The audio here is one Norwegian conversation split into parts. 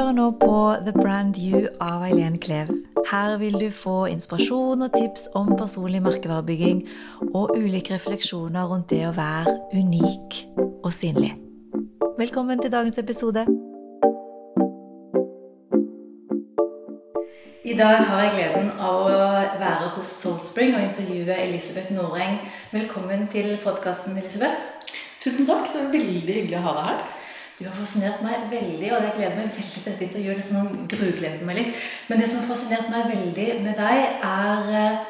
hører nå på The Brand You av Eileen Klev. Her vil du få inspirasjon og tips om personlig merkevarebygging og ulike refleksjoner rundt det å være unik og synlig. Velkommen til dagens episode. I dag har jeg gleden av å være hos Saltspring og intervjue Elisabeth Noreng. Velkommen til podkasten, Elisabeth. Tusen takk. Det er veldig hyggelig å ha deg her. Du har fascinert meg veldig, og jeg gleder meg veldig til dette intervjuet. Det sånn grugleder meg litt. Men det som har fascinert meg veldig med deg, er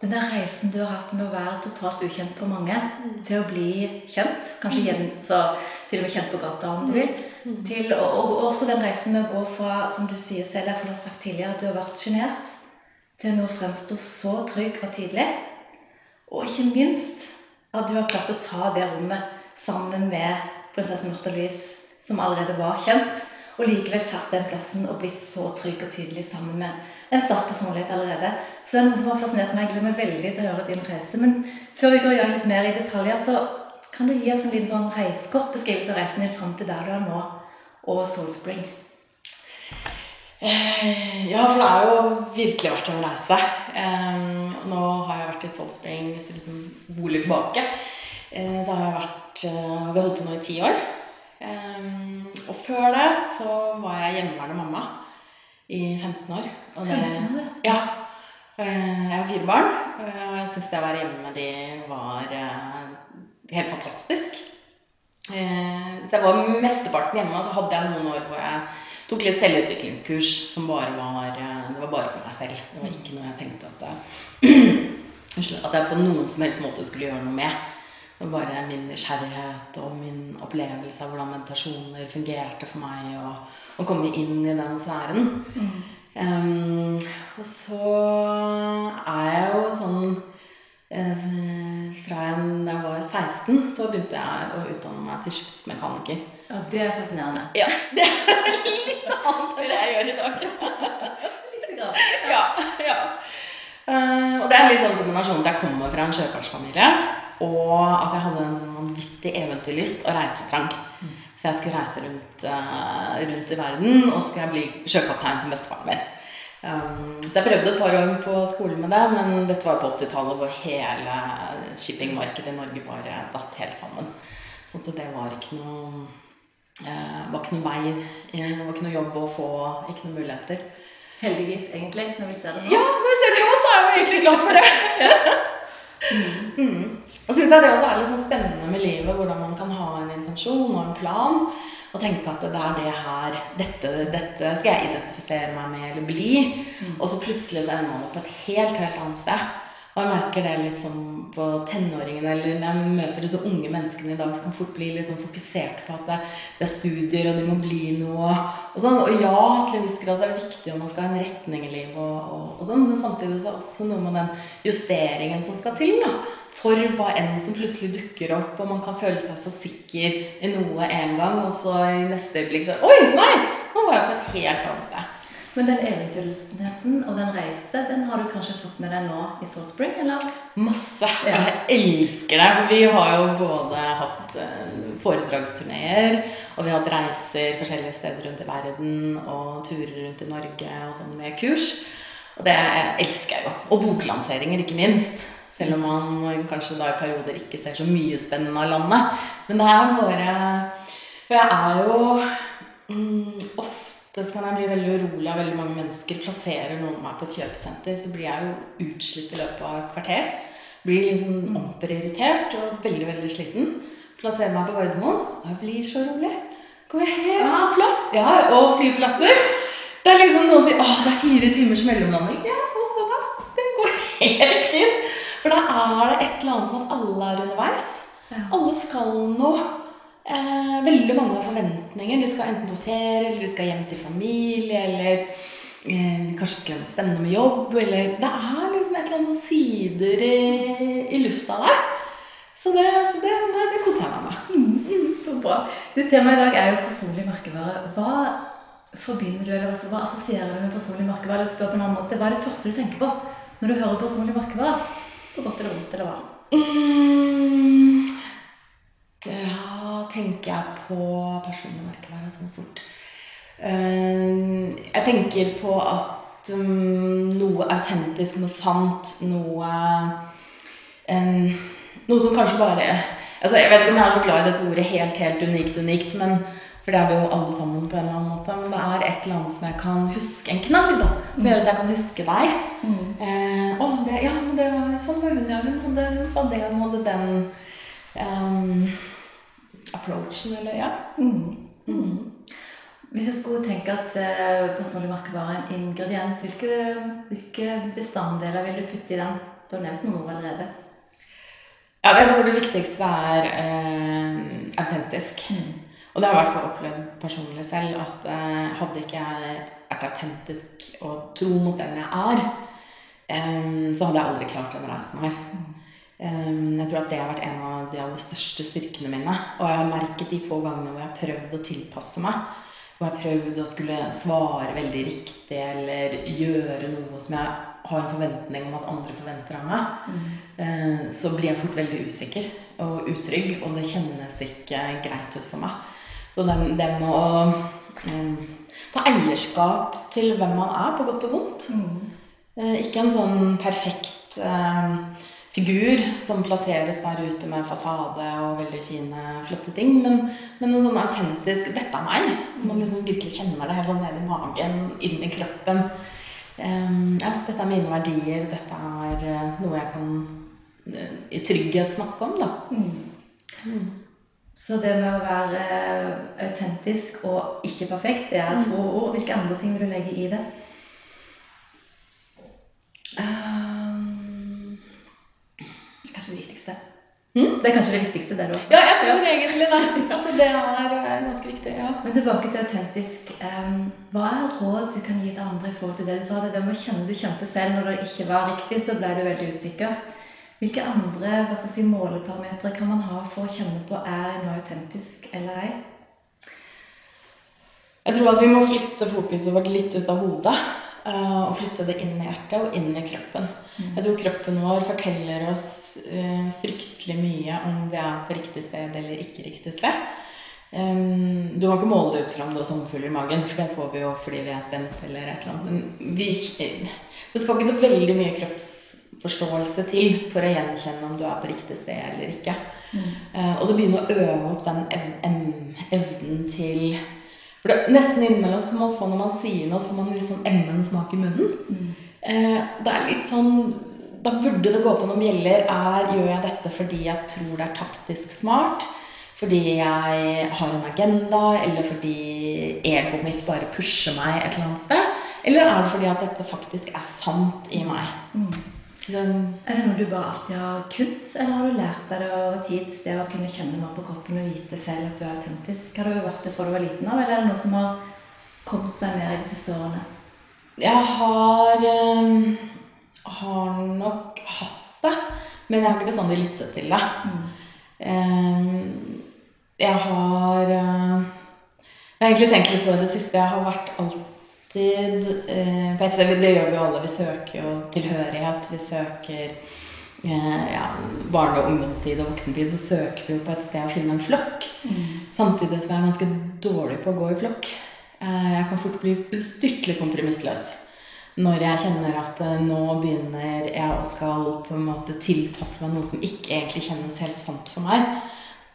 den der reisen du har hatt med å være totalt ukjent for mange, til å bli kjent. Kanskje igjen, så til og med kjent på gata, om du vil. Til, og, og også den reisen med å gå fra, som du sier selv, jeg har sagt tidligere, at du har vært sjenert, til å nå fremstå så trygg og tydelig. Og ikke minst at du har klart å ta det rommet sammen med prinsesse Märtha Louise som allerede var kjent, og likevel tatt den plassen og blitt så trygg og tydelig sammen med en sterk personlighet allerede. Så det er noe som har fascinert meg. Jeg gleder meg veldig til å høre din reise. Men før vi går i gang litt mer i detaljer, så kan du gi oss en liten sånn reisekortbeskrivelse av reisen din fram til der du er nå, og Soul Spring. Eh, ja, for det har jo virkelig vært en reise. Um, nå har jeg vært i Soul Spring liksom spoler tilbake. Uh, så har jeg vært Vi har holdt på nå i ti år. Um, og før det så var jeg hjemmeværende mamma i 15 år. Og det, 15 år? Ja. Uh, jeg har fire barn, og jeg syns det å være hjemme med de var uh, helt fantastisk. Uh, så jeg var mesteparten hjemme, og så hadde jeg noen år hvor jeg tok litt selvutviklingskurs som bare var Det var bare for meg selv. Det var ikke noe jeg tenkte at jeg, at jeg på noen som helst måte skulle gjøre noe med. Var bare min nysgjerrighet og min opplevelse av hvordan meditasjoner fungerte for meg. Og å komme inn i den sfæren. Mm. Um, og så er jeg jo sånn uh, Fra jeg var 16, så begynte jeg å utdanne meg til skipsmekaniker. Ja, Det er fascinerende. Ja, Det er litt annet enn det jeg gjør i dag. Litt grann. Ja, ja. Uh, og det er en litt sånn kombinasjon at jeg kommer fra en sjøfartsfamilie. Og at jeg hadde en sånn vanvittig eventyrlyst og reisetrang. Mm. Så jeg skulle reise rundt, uh, rundt, i verden, og skulle jeg bli sjøkaptein som bestefaren min. Um, så jeg prøvde et par år på skolen med det, men dette var på 80-tallet hvor hele shippingmarkedet i Norge bare datt helt sammen. Så det var ikke noe uh, var ikke noe vei, det var ikke noe jobb å få, ikke noen muligheter. Heldigvis, egentlig, når vi ser det nå. Ja, når vi ser det nå, så er jeg jo egentlig glad for det. Mm. Mm. Og syns jeg det også er litt sånn spennende med livet, hvordan man kan ha en intensjon og en plan. Og tenke på at det er det her dette, dette skal jeg identifisere meg med eller bli. Mm. Og så plutselig så ender man opp på et helt, helt annet sted. Og jeg merker det liksom på tenåringene eller når jeg møter disse unge menneskene i dag, som kan fort bli liksom fokusert på at det, det, er studier, og de må bli noe. Og, sånn. og ja, til en viss grad er det viktig om man skal ha en retning i livet, og, og, og sånn, men samtidig så er det også noe med den justeringen som skal til. da, For hva enn som plutselig dukker opp, og man kan føle seg så sikker i noe en gang, og så i neste øyeblikk så Oi, nei! Nå var jeg på et helt annet sted. Men den eventyrlystenheten og den reise, den har du kanskje fått med deg nå i Salt Spring, eller? Masse. Ja. Jeg elsker det. For vi har jo både hatt eh, foredragsturneer, og vi har hatt reiser forskjellige steder rundt i verden, og turer rundt i Norge og sånn med kurs. Og det elsker jeg jo. Og boklanseringer, ikke minst. Selv om man kanskje da i perioder ikke ser så mye spennende av landet. Men det er bare For jeg er jo mm, ofte så kan jeg bli veldig urolig av veldig mange mennesker. Plasserer noen meg på et kjøpesenter, så blir jeg jo utslitt i løpet av et kvarter. Blir liksom mm. og veldig, veldig sliten. Plasserer meg på Gardermoen, jeg blir så rolig. Går jeg helt på ah. plass. Ja, og flyplasser. Det er liksom noen som sier 'Å, det er fire timers mellomlanding'. Ja, og så da? Det går helt fint. For da er det et eller annet med at alle er underveis. Ja. Alle skal noe eh, veldig mange forventninger. De skal enten på ferie, eller de skal hjem til familie, eller eh, kanskje skal gjøre noe spennende med jobb. Eller Det er liksom et eller annet som sider i, i lufta der. Så det, så det, nei, det koser jeg meg med. Mm, mm, så bra. Du, Temaet i dag er jo personlig merkevare. Hva forbinder du, eller hva assosierer du med personlig merkevare? Eller spør på en annen måte, Hva er det første du tenker på når du hører personlig merkevare? På godt eller vondt, eller hva? Mm, da tenker jeg på personlig merkevare sånn fort. Eh, jeg tenker på at um, noe autentisk, noe sant, noe Noe som kanskje bare altså Jeg vet ikke om jeg er så glad i dette ordet helt, helt unikt, unikt, men for det er vi jo alle sammen på en eller annen måte. Men det er et eller annet som jeg kan huske. En knagg, da. Som gjør at jeg kan huske deg. Mm. Eh, å, det, ja, det var sånn var hun, ja. Hun hadde, hun sa det, hun hadde den um, approachen, eller ja. Mm. Mm. Hvis du skulle tenke at uh, personlig merke var en ingrediens, hvilke, hvilke bestanddeler vil du putte i den? Du har nevnt noen allerede. Ja, jeg tror det viktigste er uh, autentisk. Mm. Og det har jeg i hvert fall opplevd personlig selv, at uh, hadde ikke jeg vært autentisk og tro mot den jeg er, um, så hadde jeg aldri klart den reisen her. Eh, jeg tror at det har vært en av de aller største styrkene mine. Og jeg har merket de få gangene hvor jeg har prøvd å tilpasse meg. Hvor jeg har prøvd å skulle svare veldig riktig eller gjøre noe som jeg har en forventning om at andre forventer av meg, Mm. eh, så blir jeg fort veldig usikker og utrygg, og det kjennes ikke greit ut for meg. Så det, det med å um, ta eierskap til hvem man er, på godt og vondt. Mm. Eh, ikke en sånn perfekt eh, figur som plasseres der ute med fasade og veldig fine, flotte ting, men, men noe sånn autentisk 'Dette er meg'. Man liksom virkelig kjenner det helt sånn ned i magen, inn i kroppen. Um, ja, dette er mine verdier, dette er eh, noe jeg kan eh, i trygghet snakke om, da. Mm. Så det med å være eh, autentisk og ikke perfekt, det er to ord. Hvilke andre ting vil du legge i det? Um, Det er kanskje det viktigste. Mm? Det er kanskje det viktigste, du også. ja, jeg tror egentlig det. At det er, er ganske viktig. ja. Men tilbake til autentisk. Um, hva er råd du kan gi til andre i forhold til det du sa? Det der med å kjenne du kjente selv når det ikke var riktig, så ble du veldig usikker. Hvilke andre hva skal jeg si, måleparametere kan man ha for å kjenne på er noe autentisk eller ei? Jeg tror at vi må flytte fokuset vårt litt ut av hodet. eh, og flytte det inn i hjertet og inn i kroppen. Jeg tror kroppen vår forteller oss eh, fryktelig mye om vi er på riktig sted eller ikke riktig sted. Um, du kan ikke måle det ut fra om du har sommerfugl i magen, for det får vi jo fordi vi er spent eller et eller annet. Men vi, det skal ikke så veldig mye kroppsforståelse til for å gjenkjenne om du er på riktig sted eller ikke. Eh, og så begynne å øve opp den evnen, evnen til For det, nesten innimellom kan man få når man sier noe, så får man litt sånn emmen smak i munnen. Eh, det er litt sånn Da burde det gå på noen bjeller. Er, gjør jeg dette fordi jeg tror det er taktisk smart? Fordi jeg har en agenda, eller fordi egoet mitt bare pusher meg et eller annet sted? Eller er det fordi at dette faktisk er sant i meg? Den, Er det noe du bare alltid har kunnet, eller har du lært deg det over tid? Det å kunne kjenne noe på kroppen og vite selv at du er autentisk. Har du vært det fra du var liten av, eller er det noe som har kommet seg mer i de siste årene? Jeg har, eh, har nok hatt det, men jeg har ikke bestandig lyttet til det. Eh, jeg har eh, Jeg har egentlig tenkt litt på det siste. Jeg har vært alltid eh, Det gjør vi alle. Vi søker jo tilhørighet. Vi søker eh, ja, barne- og ungdomstid og voksentid. Så søker vi jo på et sted å finne en flokk. Samtidig som jeg er ganske dårlig på å gå i flokk. Eh, Jeg kan fort bli ustyrtelig kompromissløs. Når jeg kjenner at eh, nå begynner jeg å skal på en måte tilpasse meg noe som ikke egentlig kjennes helt sant for meg,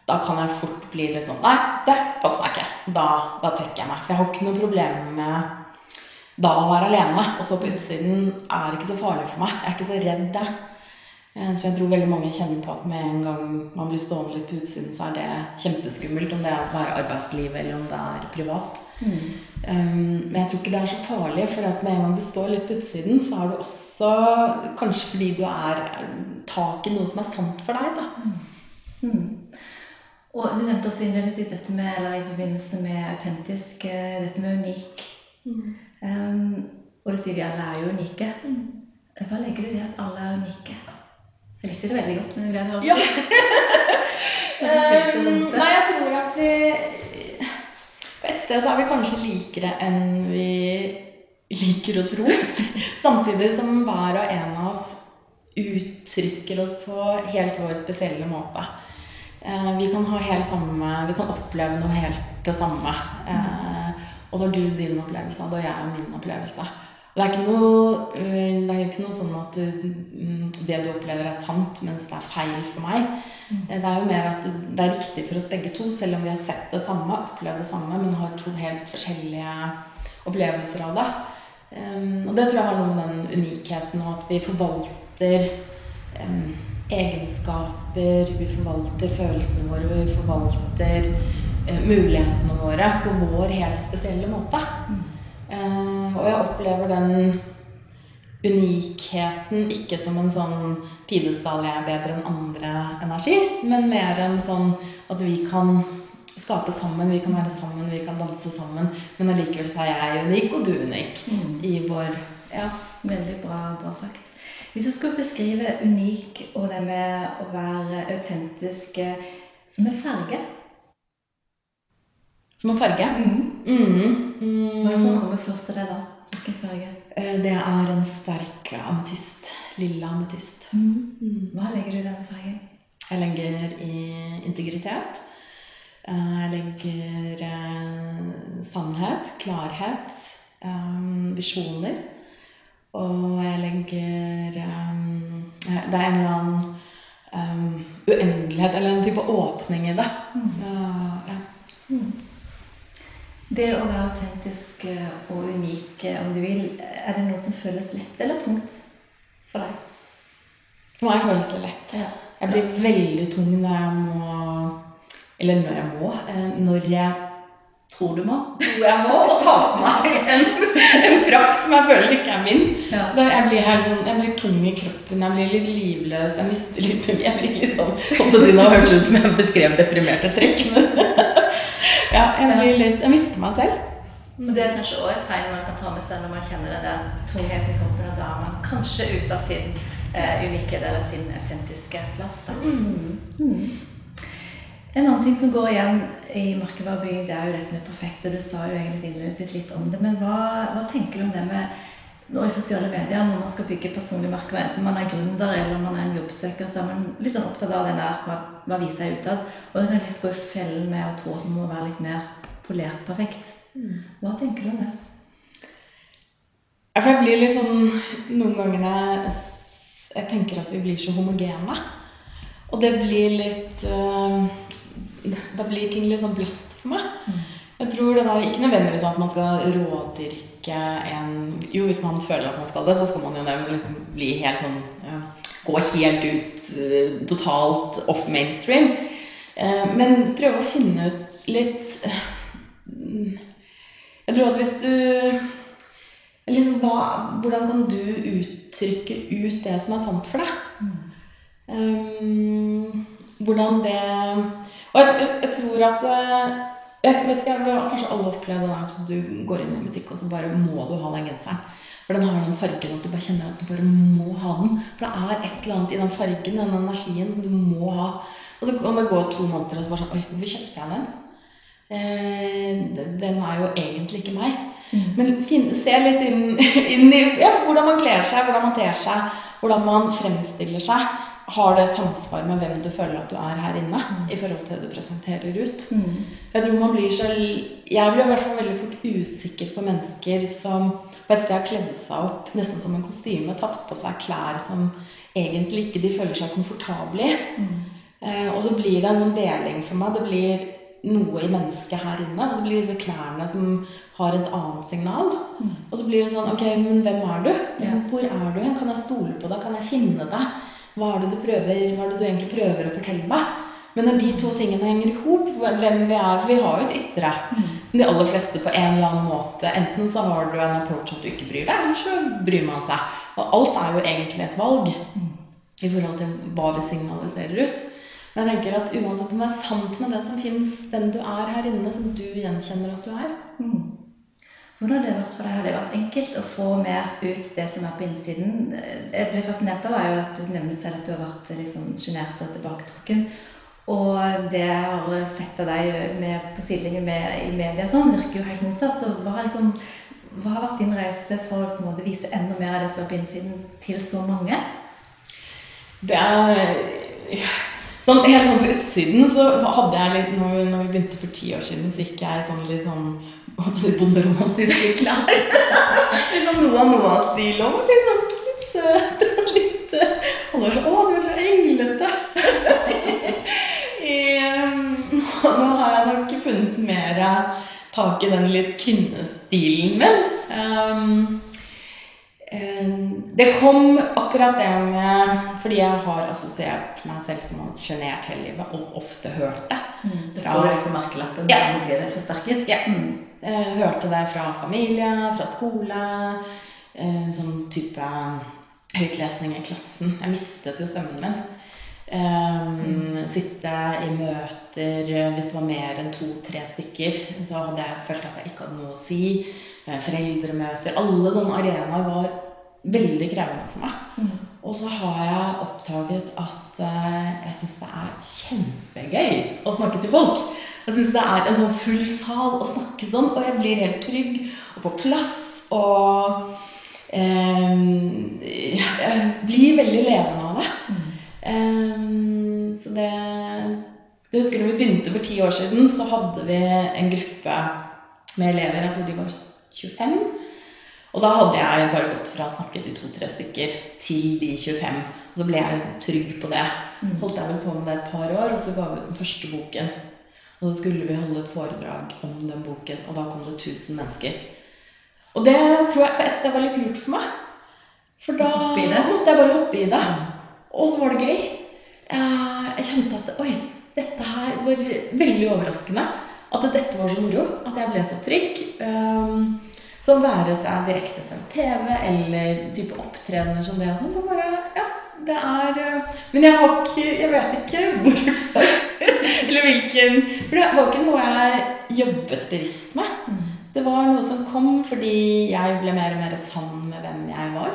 da kan jeg fort bli litt sånn Nei, det passer meg ikke. Da, da trekker jeg meg. For jeg har ikke noe problem med da å være alene. Og så på utsiden er det ikke så farlig for meg. Jeg er ikke så redd det. Eh, Så jeg tror veldig mange kjenner på at med en gang man blir stående litt på utsiden, så er det kjempeskummelt. Om det er bare arbeidslivet eller om det er privat. Um, men jeg tror ikke det er så farlig, for at med en gang du står litt på utsiden, så er du også Kanskje fordi du er tak i noe som er sant for deg, da. Og du nevnte også innledningsvis dette med, eller i forbindelse med autentisk, eh, dette med unik. Um, og du sier vi alle er jo unike. Hva legger du i det at alle er unike? Jeg likte det veldig godt, men jeg ble det Ja. Um, nei, jeg tror at vi På et sted så er vi kanskje likere enn vi liker å tro. Samtidig som hver og en av oss uttrykker oss på helt vår spesielle måte. Eh, Vi kan ha helt samme Vi kan oppleve noe helt det samme. Eh, Og så har du din opplevelse og jeg har min opplevelse. Det er ikke noe, øh, det er ikke noe sånn at du, mm, det du opplever, er sant, mens det er feil for meg. Eh, Det er jo mer at det er riktig for oss begge to, selv om vi har sett det samme, opplevd det samme, men har to helt forskjellige opplevelser av det. Og det tror jeg har noe med den unikheten og at vi forvalter egenskaper, vi forvalter følelsene våre, vi forvalter eh, mulighetene våre på vår helt spesielle måte. Eh, og jeg opplever den unikheten ikke som en sånn pidestall jeg er bedre enn andre-energi, men mer en sånn at vi kan skape sammen, vi kan være sammen, vi kan danse sammen. Men allikevel så er jeg unik, og du unik i vår Ja. Veldig bra, bra sagt. Hvis du skal beskrive unik og det med å være autentisk eh, som en farge Som en farge. mm. Mm. Hva er det som Mm. kommer først til deg da? Hvilken farge? Eh, Det er en sterk ametyst. Lilla ametyst. Hva legger du i den fargen? Jeg legger i integritet. Eh, Jeg legger eh, sannhet, klarhet, visjoner. Og jeg legger Det er en eller annen uendelighet, eller en type åpning i det. Mm. ja. Det å være autentisk eh, og unik, eh, om du vil, er det noe som føles lett eller tungt for deg? For meg føles det lett. Ja. Jeg blir veldig tung når jeg må Eller når jeg må. eh, Når jeg Tror du må? tror jeg må, og ta på meg en, en frakk som jeg føler ikke er min. Ja. Jeg, blir helt sånn, jeg blir tung i kroppen, jeg blir litt livløs, jeg mister litt Jeg blir litt sånn å si nå hørtes det ut som jeg beskrev deprimerte trekk. Ja, jeg blir litt Jeg mister meg selv. Men det er kanskje også et tegn man kan ta med seg når man kjenner den tungheten i kroppen, og da er man kanskje ute av sin eh, unikhet eller sin autentiske plass. Da. En annen ting som går igjen i merkevarebygging, det er jo dette med perfekt. Og du sa jo egentlig innledningsvis litt om det, men hva, hva tenker du om det med nå i sosiale medier, når man skal bygge personlig merke, enten man er gründer eller man er en jobbsøker, så er man litt sånn opptatt av det der hva, hva viser jeg utad. Og det kan lett gå i fellen med å tro at man må være litt mer polert perfekt. Hva tenker du om det? Jeg blir litt sånn Noen ganger jeg, jeg tenker at vi blir så homogene. Og det blir litt øh, Da blir ting litt sånn blast for meg. Jeg tror det der Ikke nødvendigvis at man skal rådyrke en Jo, hvis man føler at man skal det, så skal man jo det, liksom bli helt sånn ja, Gå helt ut eh, totalt off mainstream. Eh, men prøve å finne ut litt eh, Jeg tror at hvis du liksom, hva, Hvordan kan du uttrykke ut det som er sant for deg? Um, hvordan det Og jeg, jeg, jeg tror at jeg vet ikke, Vi har kanskje alle opplevd det at du går inn i en butikk, og så bare må du ha den genseren. For den har den fargen at du bare kjenner at du bare må ha den. For det er et eller annet i den fargen, den energien, som du må ha. Og så kan det gå to måneder, og så bare sånn Oi, hvorfor kjøpte jeg den? Eh, den er jo egentlig ikke meg. Men fin, se litt inn, inn i ja, hvordan man kler seg, hvordan man ter seg, hvordan man fremstiller seg. Har det samsvar med hvem du føler at du er her inne, i forhold til det du presenterer ut? Jeg tror man blir så Jeg blir i hvert fall veldig fort usikker på mennesker som på et sted har kledd seg opp nesten som en kostyme, tatt på seg klær som egentlig ikke de føler seg komfortable i. Eh, og så blir det en sånn deling for meg. Det blir noe i mennesket her inne. Og så blir det disse klærne som har et annet signal. Og så blir det sånn Ok, men hvem er du? Ja. Hvor er du? Kan jeg stole på deg? Kan jeg finne deg? Hva er det du prøver Hva er det du egentlig prøver å fortelle meg? Men når de to tingene henger i hop, hvem vi er Vi har jo et ytre som de aller fleste på en eller annen måte Enten så har du en approach at du ikke bryr deg, eller så bryr man seg. Og alt er jo egentlig et valg i forhold til hva vi signaliserer ut. Men jeg tenker at uansett om det er sant med det som fins, den du er her inne, som du gjenkjenner at du er Hvordan har det vært for deg? Har det vært enkelt å få mer ut det som er på innsiden? Jeg ble fascinert av er jo at du nevner selv at du har vært litt sånn sjenert og tilbaketrukken. Og det jeg har sett av deg med, på sidelinjen i media, sånn, virker jo helt motsatt. Så hva liksom, hva har vært din reise for å på en måte vise enda mer av det som er på innsiden, til så mange? Det er sånn, Helt sånn på utsiden så hadde jeg litt når, når vi begynte for ti år siden, så gikk jeg sånn litt sånn bonderomantiske klær. liksom noe av Noah-stil òg. Liksom, litt søt og litt Alle er sånn 'Å, du er så englete'. nå har jeg nok funnet mer tak i den litt kvinnestilen min. Um, det kom akkurat det med Fordi jeg har assosiert meg selv som et sjenert hele livet, og ofte hørt det. Mm, det får liksom merkelappen, ja. da blir det forsterket. Ja. Mm. Jeg hørte det fra familie, fra skole. Sånn type høytlesning i klassen. Jeg mistet jo stemmen min. Um, sitte i møter Hvis det var mer enn to-tre stykker, så hadde jeg følt at jeg ikke hadde noe å si. Eh, foreldremøter Alle sånne arenaer var veldig krevende for meg. Mm. Og så har jeg oppdaget at uh, jeg syns det er kjempegøy å snakke til folk. Jeg syns det er en sånn full sal å snakke sånn, og jeg blir helt trygg og på plass. Og um, jeg blir veldig levende av det. Mm. Um, så det Jeg husker da vi begynte for ti år siden, så hadde vi en gruppe med elever. Jeg tror de var 25. Og da hadde jeg bare gått fra å snakke til to-tre stykker til de 25. Og så ble jeg liksom trygg på det. Mm. Holdt jeg vel på med det et par år, og så ga vi ut den første boken. Og så skulle vi holde et foredrag om den boken, og da kom det 1000 mennesker. Og det tror jeg på et sted var litt lurt for meg. For da måtte jeg bare hoppe i det. Og så var det gøy. Jeg kjente at oi, dette her var veldig overraskende. At dette var så moro. At jeg ble så trygg. Um, så være seg direkte som TV eller type opptredener som det og sånn. Det bare Ja, det er uh, Men jeg har ikke Jeg vet ikke hvorfor. eller hvilken For det var ikke noe jeg jobbet bevisst med. Mm. Det var noe som kom fordi jeg ble mer og mer sann med hvem jeg var.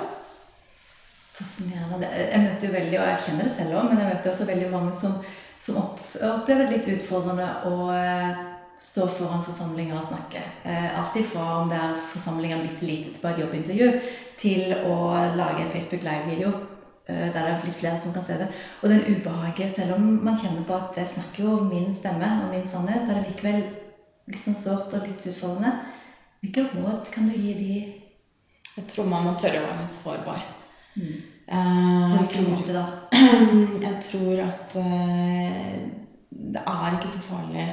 Fascinerende. Jeg møter jo veldig, og jeg kjenner det selv òg, men jeg møter også veldig mange som, som opplever det litt utfordrende å eh, stå foran forsamlinger og snakke. Alt alltid fra om det er forsamlinger bitte lite på et jobbintervju, til å lage en Facebook Live-video eh, der det er litt flere som kan se det. Og den ubehaget, selv om man kjenner på at jeg snakker jo min stemme og min sannhet, er det likevel litt sånn sårt og litt utfordrende. Hvilke råd kan du gi de? Jeg tror man må tørre å være litt sårbar. Mm. Uh, jeg, tror, jeg tror at uh, det er ikke så farlig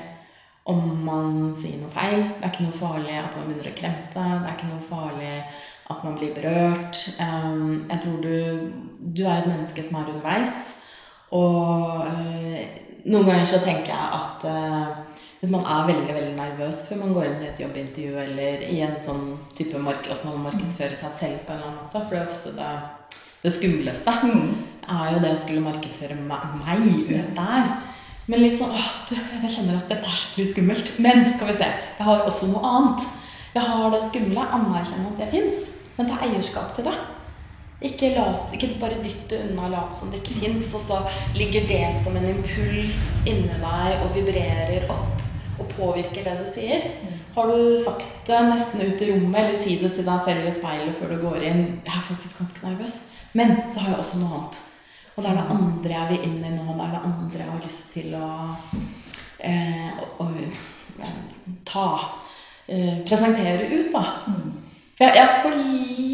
om man sier noe feil. Det er ikke noe farlig at man begynner å kremte. Det er ikke noe farlig at man blir berørt. Um, jeg tror du, du er et menneske som er underveis. Og uh, noen ganger så tenker jeg at hvis man er veldig veldig nervøs før man går inn i et jobbintervju eller i en sånn type marked, altså man markedsfører seg selv på en eller annen måte, for det er ofte det det skumleste er jo det å skulle markedsføre meg ut der. Men litt sånn åh, du, jeg kjenner at dette er skikkelig skummelt. Men skal vi se, jeg har også noe annet. Jeg har det skumle, anerkjenne at det fins, men ta eierskap til det. Ikke, lat, ikke bare dytte unna og late som det ikke fins, og så ligger det som en impuls inni deg og vibrerer opp og påvirker det du sier. Har du sagt det nesten ut i rommet, eller si det til deg selv i speilet før du går inn 'Jeg er faktisk ganske nervøs', men så har jeg også noe annet. Og det er det andre jeg vil inn i nå. Det er det andre jeg har lyst til å, eh, å, å ta eh, Presentere ut, da. Mm. Jeg, jeg, får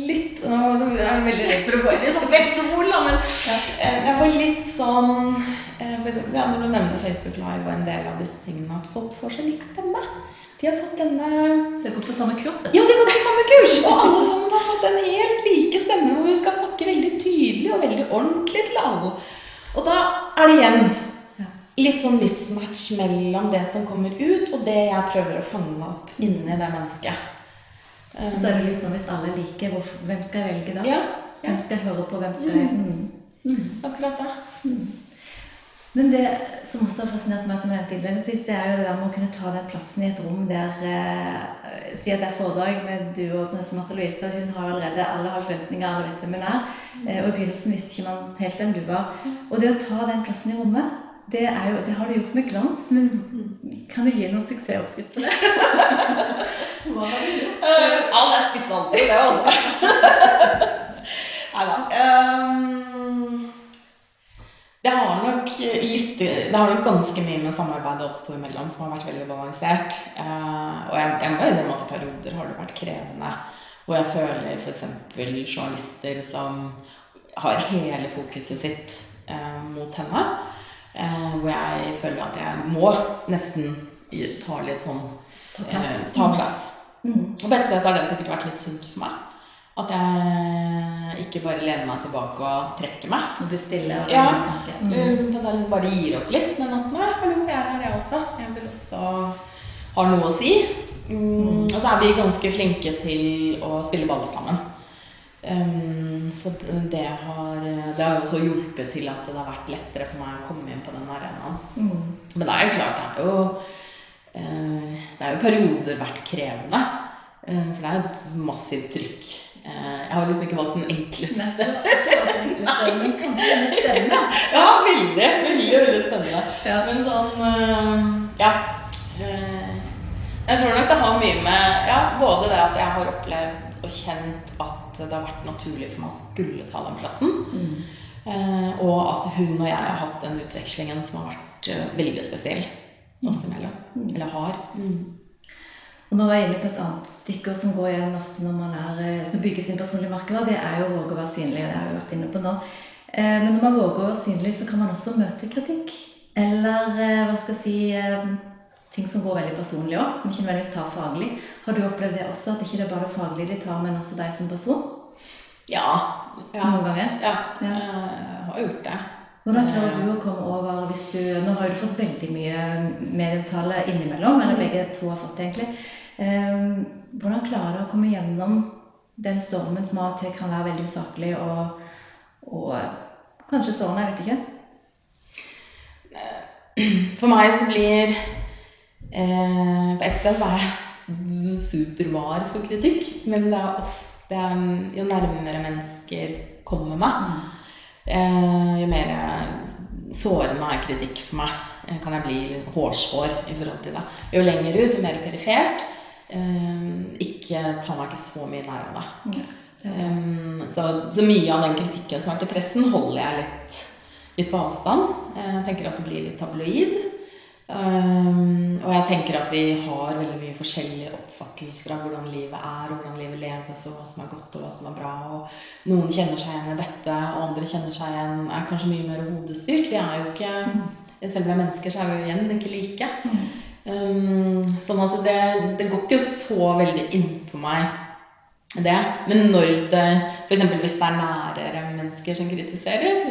litt Nå er jeg veldig redd for å gå inn i sånn vepsebol, men eh, jeg får litt sånn eh, for eksempel, ja, Når du nevner Facebook Live og en del av disse tingene, at folk får så lik stemme. De har fått denne De har gått på samme kurs? Ja, de har gått på samme kurs! Og alle sammen har fått en helt like stemme hvor vi skal snakke veldig tydelig og veldig ordentlig til alle. Og da er det igjen litt sånn mismatch mellom det som kommer ut, og det jeg prøver å fange opp inni det mennesket. Så er det liksom hvis alle liker, hvem skal jeg velge da? Ja. Hvem skal jeg høre på? Hvem skal jeg mm. Mm. Akkurat da. Mm. Men det som også har fascinert meg, som jeg nevnte innledningsvis, det er jo det der med å kunne ta den plassen i et rom der eh, Si at det er foredrag med du og prinsesse Marte Louise, og hun har allerede alle har forventninger, alle vet hvem hun er. Eh, og i begynnelsen visste ikke man helt hvem du var. Og det å ta den plassen i rommet, det, jo, det har du gjort med glans, men kan du gi noen suksessoppskrifter? Hva har du gjort? Ja, det er spissaldri, det, også. Nei da. Um, Det har nok litt Det har nok ganske mye med samarbeidet oss to imellom som har vært veldig balansert. Uh, og jeg, jeg må innrømme at i perioder har det vært krevende. Hvor jeg føler f.eks. journalister som har hele fokuset sitt eh, mot henne. Eh, hvor jeg føler at jeg må nesten ta litt sånn. Eh, ta plass. Mm. Og best det så har det sikkert vært litt sunt for meg. At jeg ikke bare lener meg tilbake og trekker meg. Og blir stille og Ja. snakker. Mm. Mm. At jeg bare gir opp litt. Men at nei, hallo, jeg er her, jeg også. Jeg vil også ha noe å si. Mm. Og så er vi ganske flinke til å spille ball sammen. Um, så det har, det har også hjulpet til at det har vært lettere for meg å komme inn på den arenaen. Mm. Men det er jo klart, det er jo Det er jo perioder vært krevende. Eh, for det er et massivt trykk. Eh, jeg har liksom ikke valgt den enkleste. Nei. Ja, veldig, veldig, veldig spennende. Ja. Men sånn eh, Ja. eh, Jeg tror nok det har mye med ja, både det at jeg har opplevd og kjent at det har vært naturlig for meg å skulle ta den plassen, Mm. eh, og at hun og jeg har hatt den utvekslingen som har vært eh, veldig spesiell oss imellom. Eller har. Og nå var jeg inne på et annet stykke som går igjen ofte når man er, eh, som bygger sin personlige merkevare. Det er jo å våge å være synlig. Det har vi vært inne på nå. Eh, Men når man våger å være synlig, så kan man også møte kritikk. Eller eh, hva skal jeg si eh, Ting som går veldig personlig òg, som ikke nødvendigvis tar faglig. Har du opplevd det også? At ikke det er bare det faglige de tar, men også deg som person? Ja. ja. Noen ganger? Ja, Ja. jeg har gjort det. Hvordan klarer du å komme over hvis du Nå har du fått veldig mye medieomtale innimellom, eller begge to har fått det egentlig. Eh, hvordan klarer du å komme gjennom den stormen som av og til kan være veldig usaklig og, og kanskje sårende? Jeg vet ikke. For meg så blir eh, På et sted så er jeg supervar for kritikk, men det er ofte jo nærmere mennesker kommer meg, eh, jo mer sårende er kritikk for meg. Eh, Kan jeg bli hårsår i forhold til det. Jo lenger ut, jo mer perifert. Eh, ikke ta meg ikke så mye nær av det. Um, så, så mye av den kritikken som har vært i pressen, holder jeg litt, litt på avstand. Eh, Jeg tenker at det blir litt tabloid. Um, og jeg tenker at vi har veldig mye forskjellige oppfattelser av hvordan livet er, og hvordan livet leves, og hva som er godt og hva som er bra. Og noen kjenner seg igjen i dette, og andre kjenner seg igjen er kanskje mye mer hodestyrt. Vi er jo ikke Selv om vi er mennesker, så er vi jo igjen ikke like. Um, sånn at det, det går ikke så veldig innpå meg det. Men når det F.eks. hvis det er nærere mennesker som kritiserer,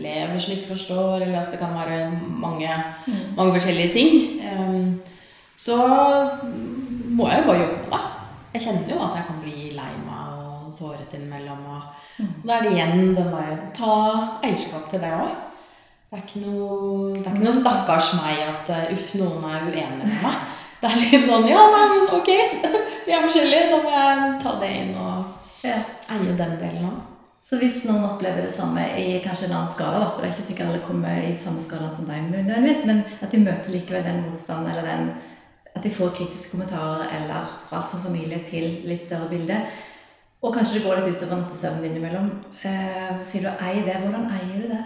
elever som ikke forstår, eller altså det kan være mange, mange forskjellige ting, um, så må jeg jo bare jobbe med det. Jeg kjenner jo at jeg kan bli lei meg og såret innimellom. Og da er det igjen den der Ta eierskap til det òg. Det er ikke noe, det er ikke noe stakkars meg at uh, uff, noen er uenig med meg. Det er litt sånn Ja, nei, men ok, vi er forskjellige. Da må jeg ta det inn og eie den delen òg. Så hvis noen opplever det samme i kanskje en annen skala, da, for det er ikke sikkert alle kommer i samme skala som deg, nødvendigvis, men at de møter likevel den motstanden, eller den, at de får kritiske kommentarer, eller fra alt fra familie til litt større bilde, og kanskje det går litt utover nattesøvnen innimellom, eh, sier du ei det. Hvordan eier du det?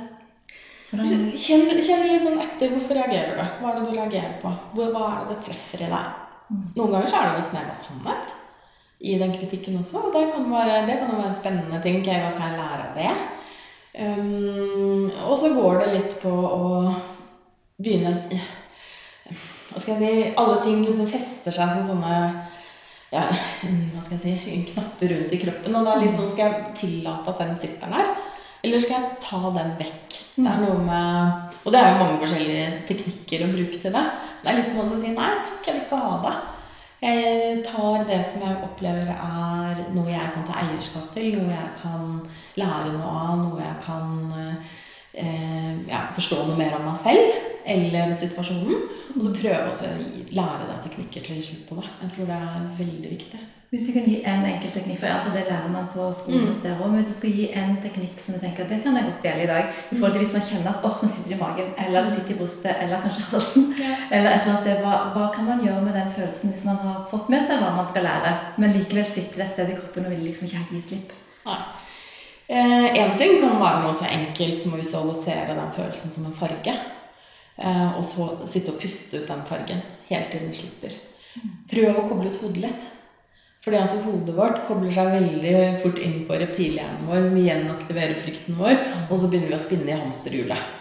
Hvordan, Kjenn, kjenn litt sånn etter. Hvorfor reagerer du? Hva er det du reagerer på? Hvor, hva er det det treffer i deg? Noen ganger så er det jo snev av sannhet i den kritikken også. Og det kan være, jo være en spennende ting. Okay, hva kan jeg lære av det? Um, og så går det litt på å begynne Hva skal jeg si Alle ting liksom fester seg som sånne ja, hva skal jeg si, knapper rundt i kroppen. Og da litt sånn, skal jeg tillate at den sitter der? Eller skal jeg ta den vekk? Det er noe med, og det er jo mange forskjellige teknikker å bruke til det. Det er litt noen som sier nei, takk, jeg vil ikke ha det. Jeg tar det som jeg opplever er noe jeg kan ta eierskap til, noe jeg kan lære noe av, noe jeg kan eh, ja, forstå noe mer om meg selv eller situasjonen. Og så prøve å lære deg teknikker til å gi slipp på det. Jeg tror det er veldig viktig. hvis du kan gi en enkelt teknikk, for alt, og det lærer man på skolen hos dere også, men hvis du skal gi en teknikk som du tenker at det kan jeg godt dele i dag, i forhold til hvis man kjenner at åh, sitter i magen, eller det sitter i brystet, eller kanskje halsen, Ja. eller et eller annet sted, hva, hva kan man gjøre med den følelsen hvis man har fått med seg hva man skal lære, men likevel sitter det et sted i kroppen og vil liksom ikke helt gi slipp? Nei. Én ting kan være noe så enkelt som å visualisere den følelsen som en farge. Eh, og så sitte og puste ut den fargen helt til den slipper. Prøv å koble ut hodet litt. Fordi at hodet vårt kobler seg veldig fort inn på reptilhjernen vår. Vi gjenaktiverer frykten vår, og så begynner vi å spinne i hamsterhjulet.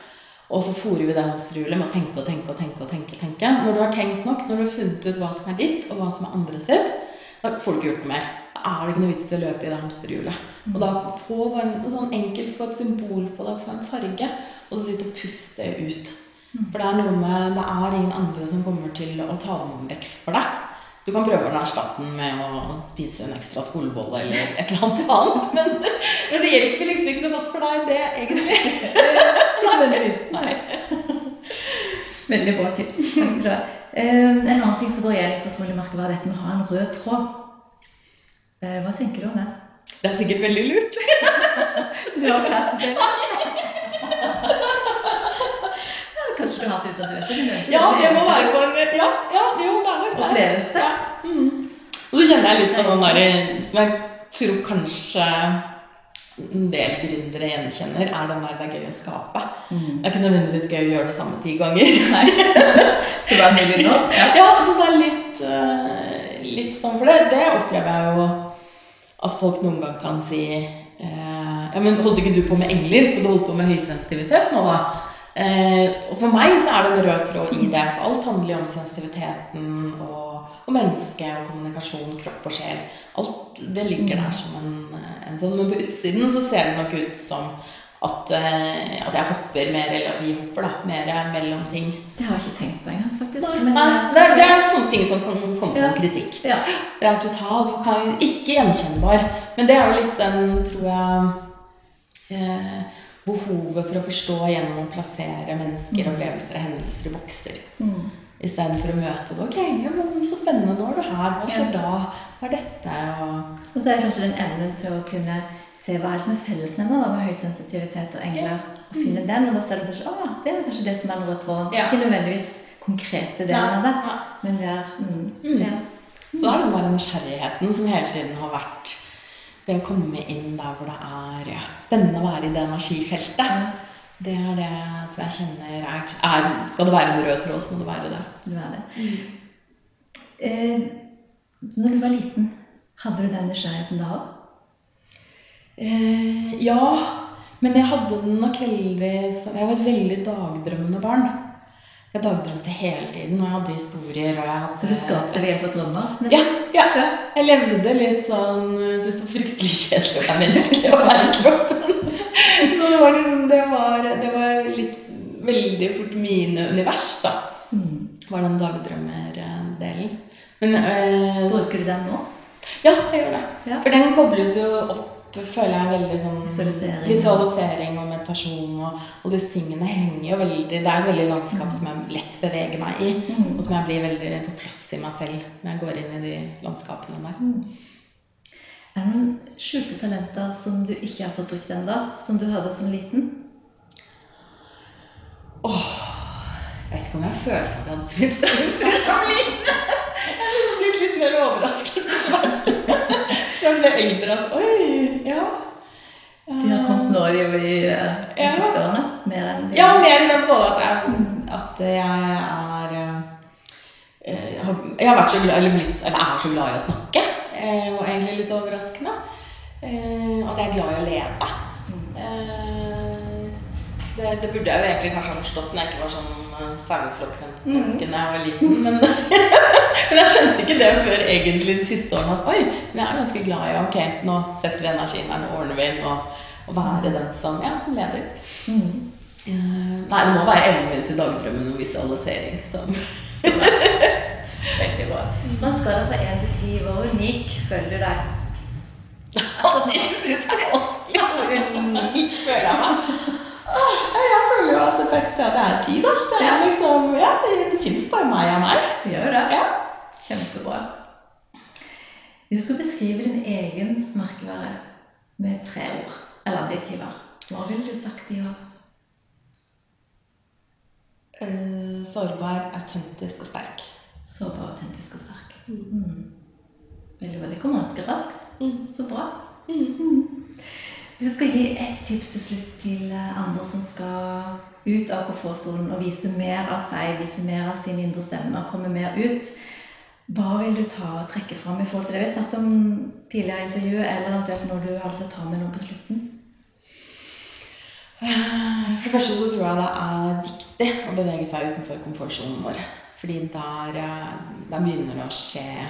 Og så fòrer vi det hamsterhjulet med å tenke og tenke og tenke. og tenke, tenke. Når du har tenkt nok, når du har funnet ut hva som er ditt, og hva som er andre sitt, da får du ikke gjort noe mer. Da er det ikke noe vits i å løpe i det hamsterhjulet. Og da få en sånn enkelt få et symbol på det, få en farge, og så sitte og puste ut. For det er noe med Det er ingen andre som kommer til å ta den vekk for deg. Du kan prøve å erstatte den med å spise en ekstra skolebolle eller et eller annet annet, men, men det hjelper liksom ikke så godt for deg, det, egentlig. Nei. Veldig bra tips. Takk skal du ha. En annen ting som går igjen personlig merke, var dette med å ha en rød tråd. Eh, Hva tenker du om det? Det er sikkert veldig lurt. Du har klart det selv. Ja, Kanskje hatt det uten at du vet det? Ja, det må være på en Ja, ja jo, det er nok det. Opplevelse. Ja. Mm. Og så kjenner jeg litt på den der som jeg tror kanskje en del gründere gjenkjenner, er den der det er gøy å skape. Mm. Det er ikke nødvendigvis gøy å gjøre det samme ti ganger. Så det er mulig nå? Ja. Ja, så det er litt, eh, litt sånn for det. Det opplever jeg jo at folk noen gang kan si eh, Ja, men holdt ikke du på med engler? Skal du holde på med høysensitivitet nå, da? Eh, og for meg så er det en rød tråd i det. For alt handler jo om sensitiviteten og, og menneske og kommunikasjon, kropp og sjel. Alt det ligger der som en, en sånn. Men på utsiden så ser det nok ut som at, eh, at jeg hopper mer, eller at vi hopper da, mer mellom ting. Det har jeg ikke tenkt på engang, faktisk. Nei, Men, nei, det, det, det er sånne ting som kan komme som kritikk. Ja. Det er totalt ikke gjenkjennbar. Men det er jo litt den, tror jeg eh, Behovet for å forstå gjennom å plassere mennesker, opplevelser og hendelser i bokser. Mm. Istedenfor å møte det. Ok, ja, men så spennende, nå er du her. Hva skjer da? Hva er dette? Og Og så er det kanskje den evnen til å kunne se hva er det som er fellesnevner da, med høysensitivitet og engler. Og finne den, og da ser du plutselig at det er kanskje det som er den røde tråden. Ja. Ikke nødvendigvis konkrete delen av det, men vi er mm, Mm. ja. Så det er den bare nysgjerrigheten som hele tiden har vært det å komme inn der hvor det er spennende å være i det energifeltet. Det er det som jeg kjenner er, er Skal det være en rød tråd, så må det være det. du er det. Eh, når du var liten, hadde du den nysgjerrigheten da òg? Eh, ja, men jeg hadde den nok veldig Jeg var et veldig dagdrømmende barn. Jeg dagdrømte hele tiden, og jeg hadde historier. og jeg hadde... Så du skapte ved hjelp av drømmer? Ja, ja. Jeg levde litt sånn Syntes det var fryktelig kjedelig å være menneske og være kroppen. Så det var liksom Det var, det var litt veldig fort mine univers, da. Mm. Var den dagdrømmerdelen. Men øh, Bruker du den nå? Ja, jeg gjør det. Ja. For den kobles jo opp, føler jeg, veldig sånn Visualisering. Visualisering og meditasjon og alle disse tingene henger jo veldig Det er et veldig landskap som jeg lett beveger meg i, Mm. og som jeg blir veldig på plass i meg selv når jeg går inn i de landskapene der. Er det noen skjulte talenter som du ikke har fått brukt ennå, som du hadde som liten? Åh, Jeg vet ikke om jeg følte at jeg hadde så talenter som liten. Jeg har liksom blitt litt mer overrasket. Så jeg ble eldre at oi. De har kommet nå i, i eh, de Ja. siste årene? Mer enn de Ja, mer enn både at jeg, at jeg er eh, jeg har, vært så glad, eller, blitt, eller er så glad i å snakke. eh, Og egentlig litt overraskende. Eh, At jeg er glad i å lede. Eh, Det, det burde jeg jo egentlig kanskje ha forstått når jeg ikke var sånn eh, saueflokkmenneske da jeg var liten. Men, men jeg skjønte ikke det før egentlig de siste årene. At oi, men jeg er ganske glad i ok, nå setter vi energien her, nå ordner vi. Og, være den som, ja, som leder. Mm. Uh, nei, det må være evnen min til dagdrømmen og visualisering. Som. Veldig bra. Man skal altså én 1 til 10, hvor unik føler du deg? Og det syns jeg er vanskelig. Hvor unik føler jeg meg. Åh, Jeg føler jo at det faktisk er, det er ti, da. Det er liksom, ja, det, det fins bare meg og meg. Gjør det. Ja. Kjempebra. Hvis du skal beskrive din egen merkevare med tre ord, eller adjektiver, hva ville du sagt de var? Uh, sårbar, autentisk og sterk. Sårbar, autentisk og sterk. Mm. Veldig bra. Det kommer ganske raskt. Mm. Så bra. Mm. Hvis du skal gi et tips til slutt til eh, andre som skal ut av komfortsonen og vise mer av seg, vise mer av sin indre stemme og komme mer ut, hva vil du ta og trekke fram i forhold til det vi snakket om tidligere i intervjuet, eller eventuelt når du har lyst til å ta med noe på slutten? For det første så tror jeg det er viktig å bevege seg utenfor komfortsonen vår. Fordi der, eh, der begynner det å skje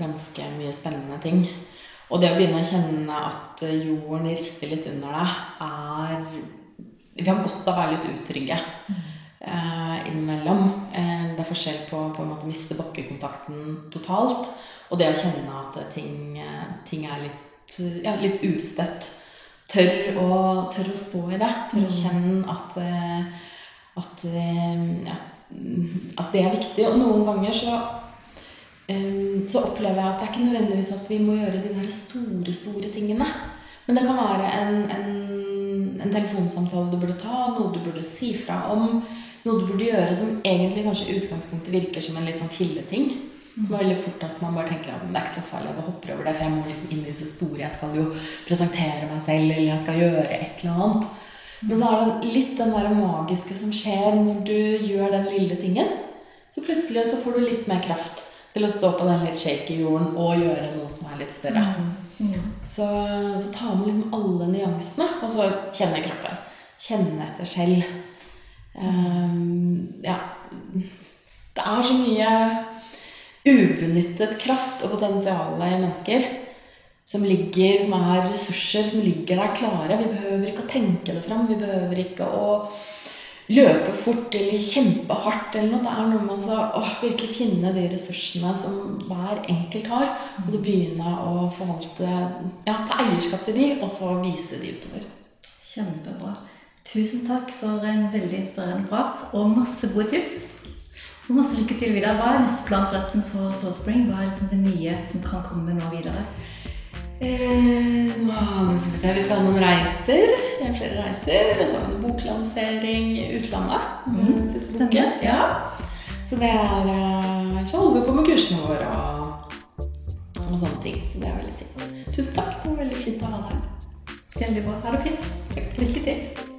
ganske mye spennende ting. Og det å begynne å kjenne at jorden rister litt under deg, er Vi har godt av å være litt utrygge eh, innimellom. Eh, det er forskjell på på måte miste bakkekontakten totalt, og det å kjenne at ting, eh, ting er litt, ja, litt ustøtt. Tør å, tør å stå i det. Tør å kjenne at, eh, at, eh, ja, at det er viktig. Og noen ganger så så opplever jeg at det er ikke nødvendigvis at vi må gjøre de der store, store tingene. Men det kan være en, en, en telefonsamtale du burde ta, noe du burde si fra om. Noe du burde gjøre som egentlig kanskje i utgangspunktet virker som en litt sånn filleting. Som er veldig fort at man bare tenker at det er ikke så farlig, jeg hopper over det, for jeg må liksom inn i så store. Jeg skal jo presentere meg selv, eller jeg skal gjøre et eller annet. Men så er det litt den der magiske som skjer når du gjør den lille tingen. Så plutselig så får du litt mer kraft til å stå på den litt shaky jorden og gjøre noe som er litt større. Mm. Så, så ta med liksom alle nyansene, og så kjenne kroppen. Kjenne etter selv. Um, ja Det er så mye ubenyttet kraft og potensial i mennesker som ligger, som er ressurser som ligger der klare. Vi behøver ikke å tenke det fram. Vi behøver ikke å løpe fort eller kjempe hardt eller noe. Det er noe med å virkelig finne de ressursene som hver enkelt har, og så begynne å forvalte Ja, ta eierskap til de, og så vise de utover. Kjempebra. Tusen takk for en veldig inspirerende prat og masse gode tips. Og masse lykke til videre. Hva er neste plan forresten for Soul Spring? Hva er liksom det nye som kan komme nå videre? Eh, nå skal vi se, vi skal ha noen reiser. Flere reiser. Og så har vi en boklansering i utlandet. Mm, siste boken. Ja. Så det er Så holder vi på med kursene våre og, og sånne ting. Så det er veldig fint. Tusen takk. Det var veldig fint å ha deg her. Veldig bra. Ha det fint. Lykke til.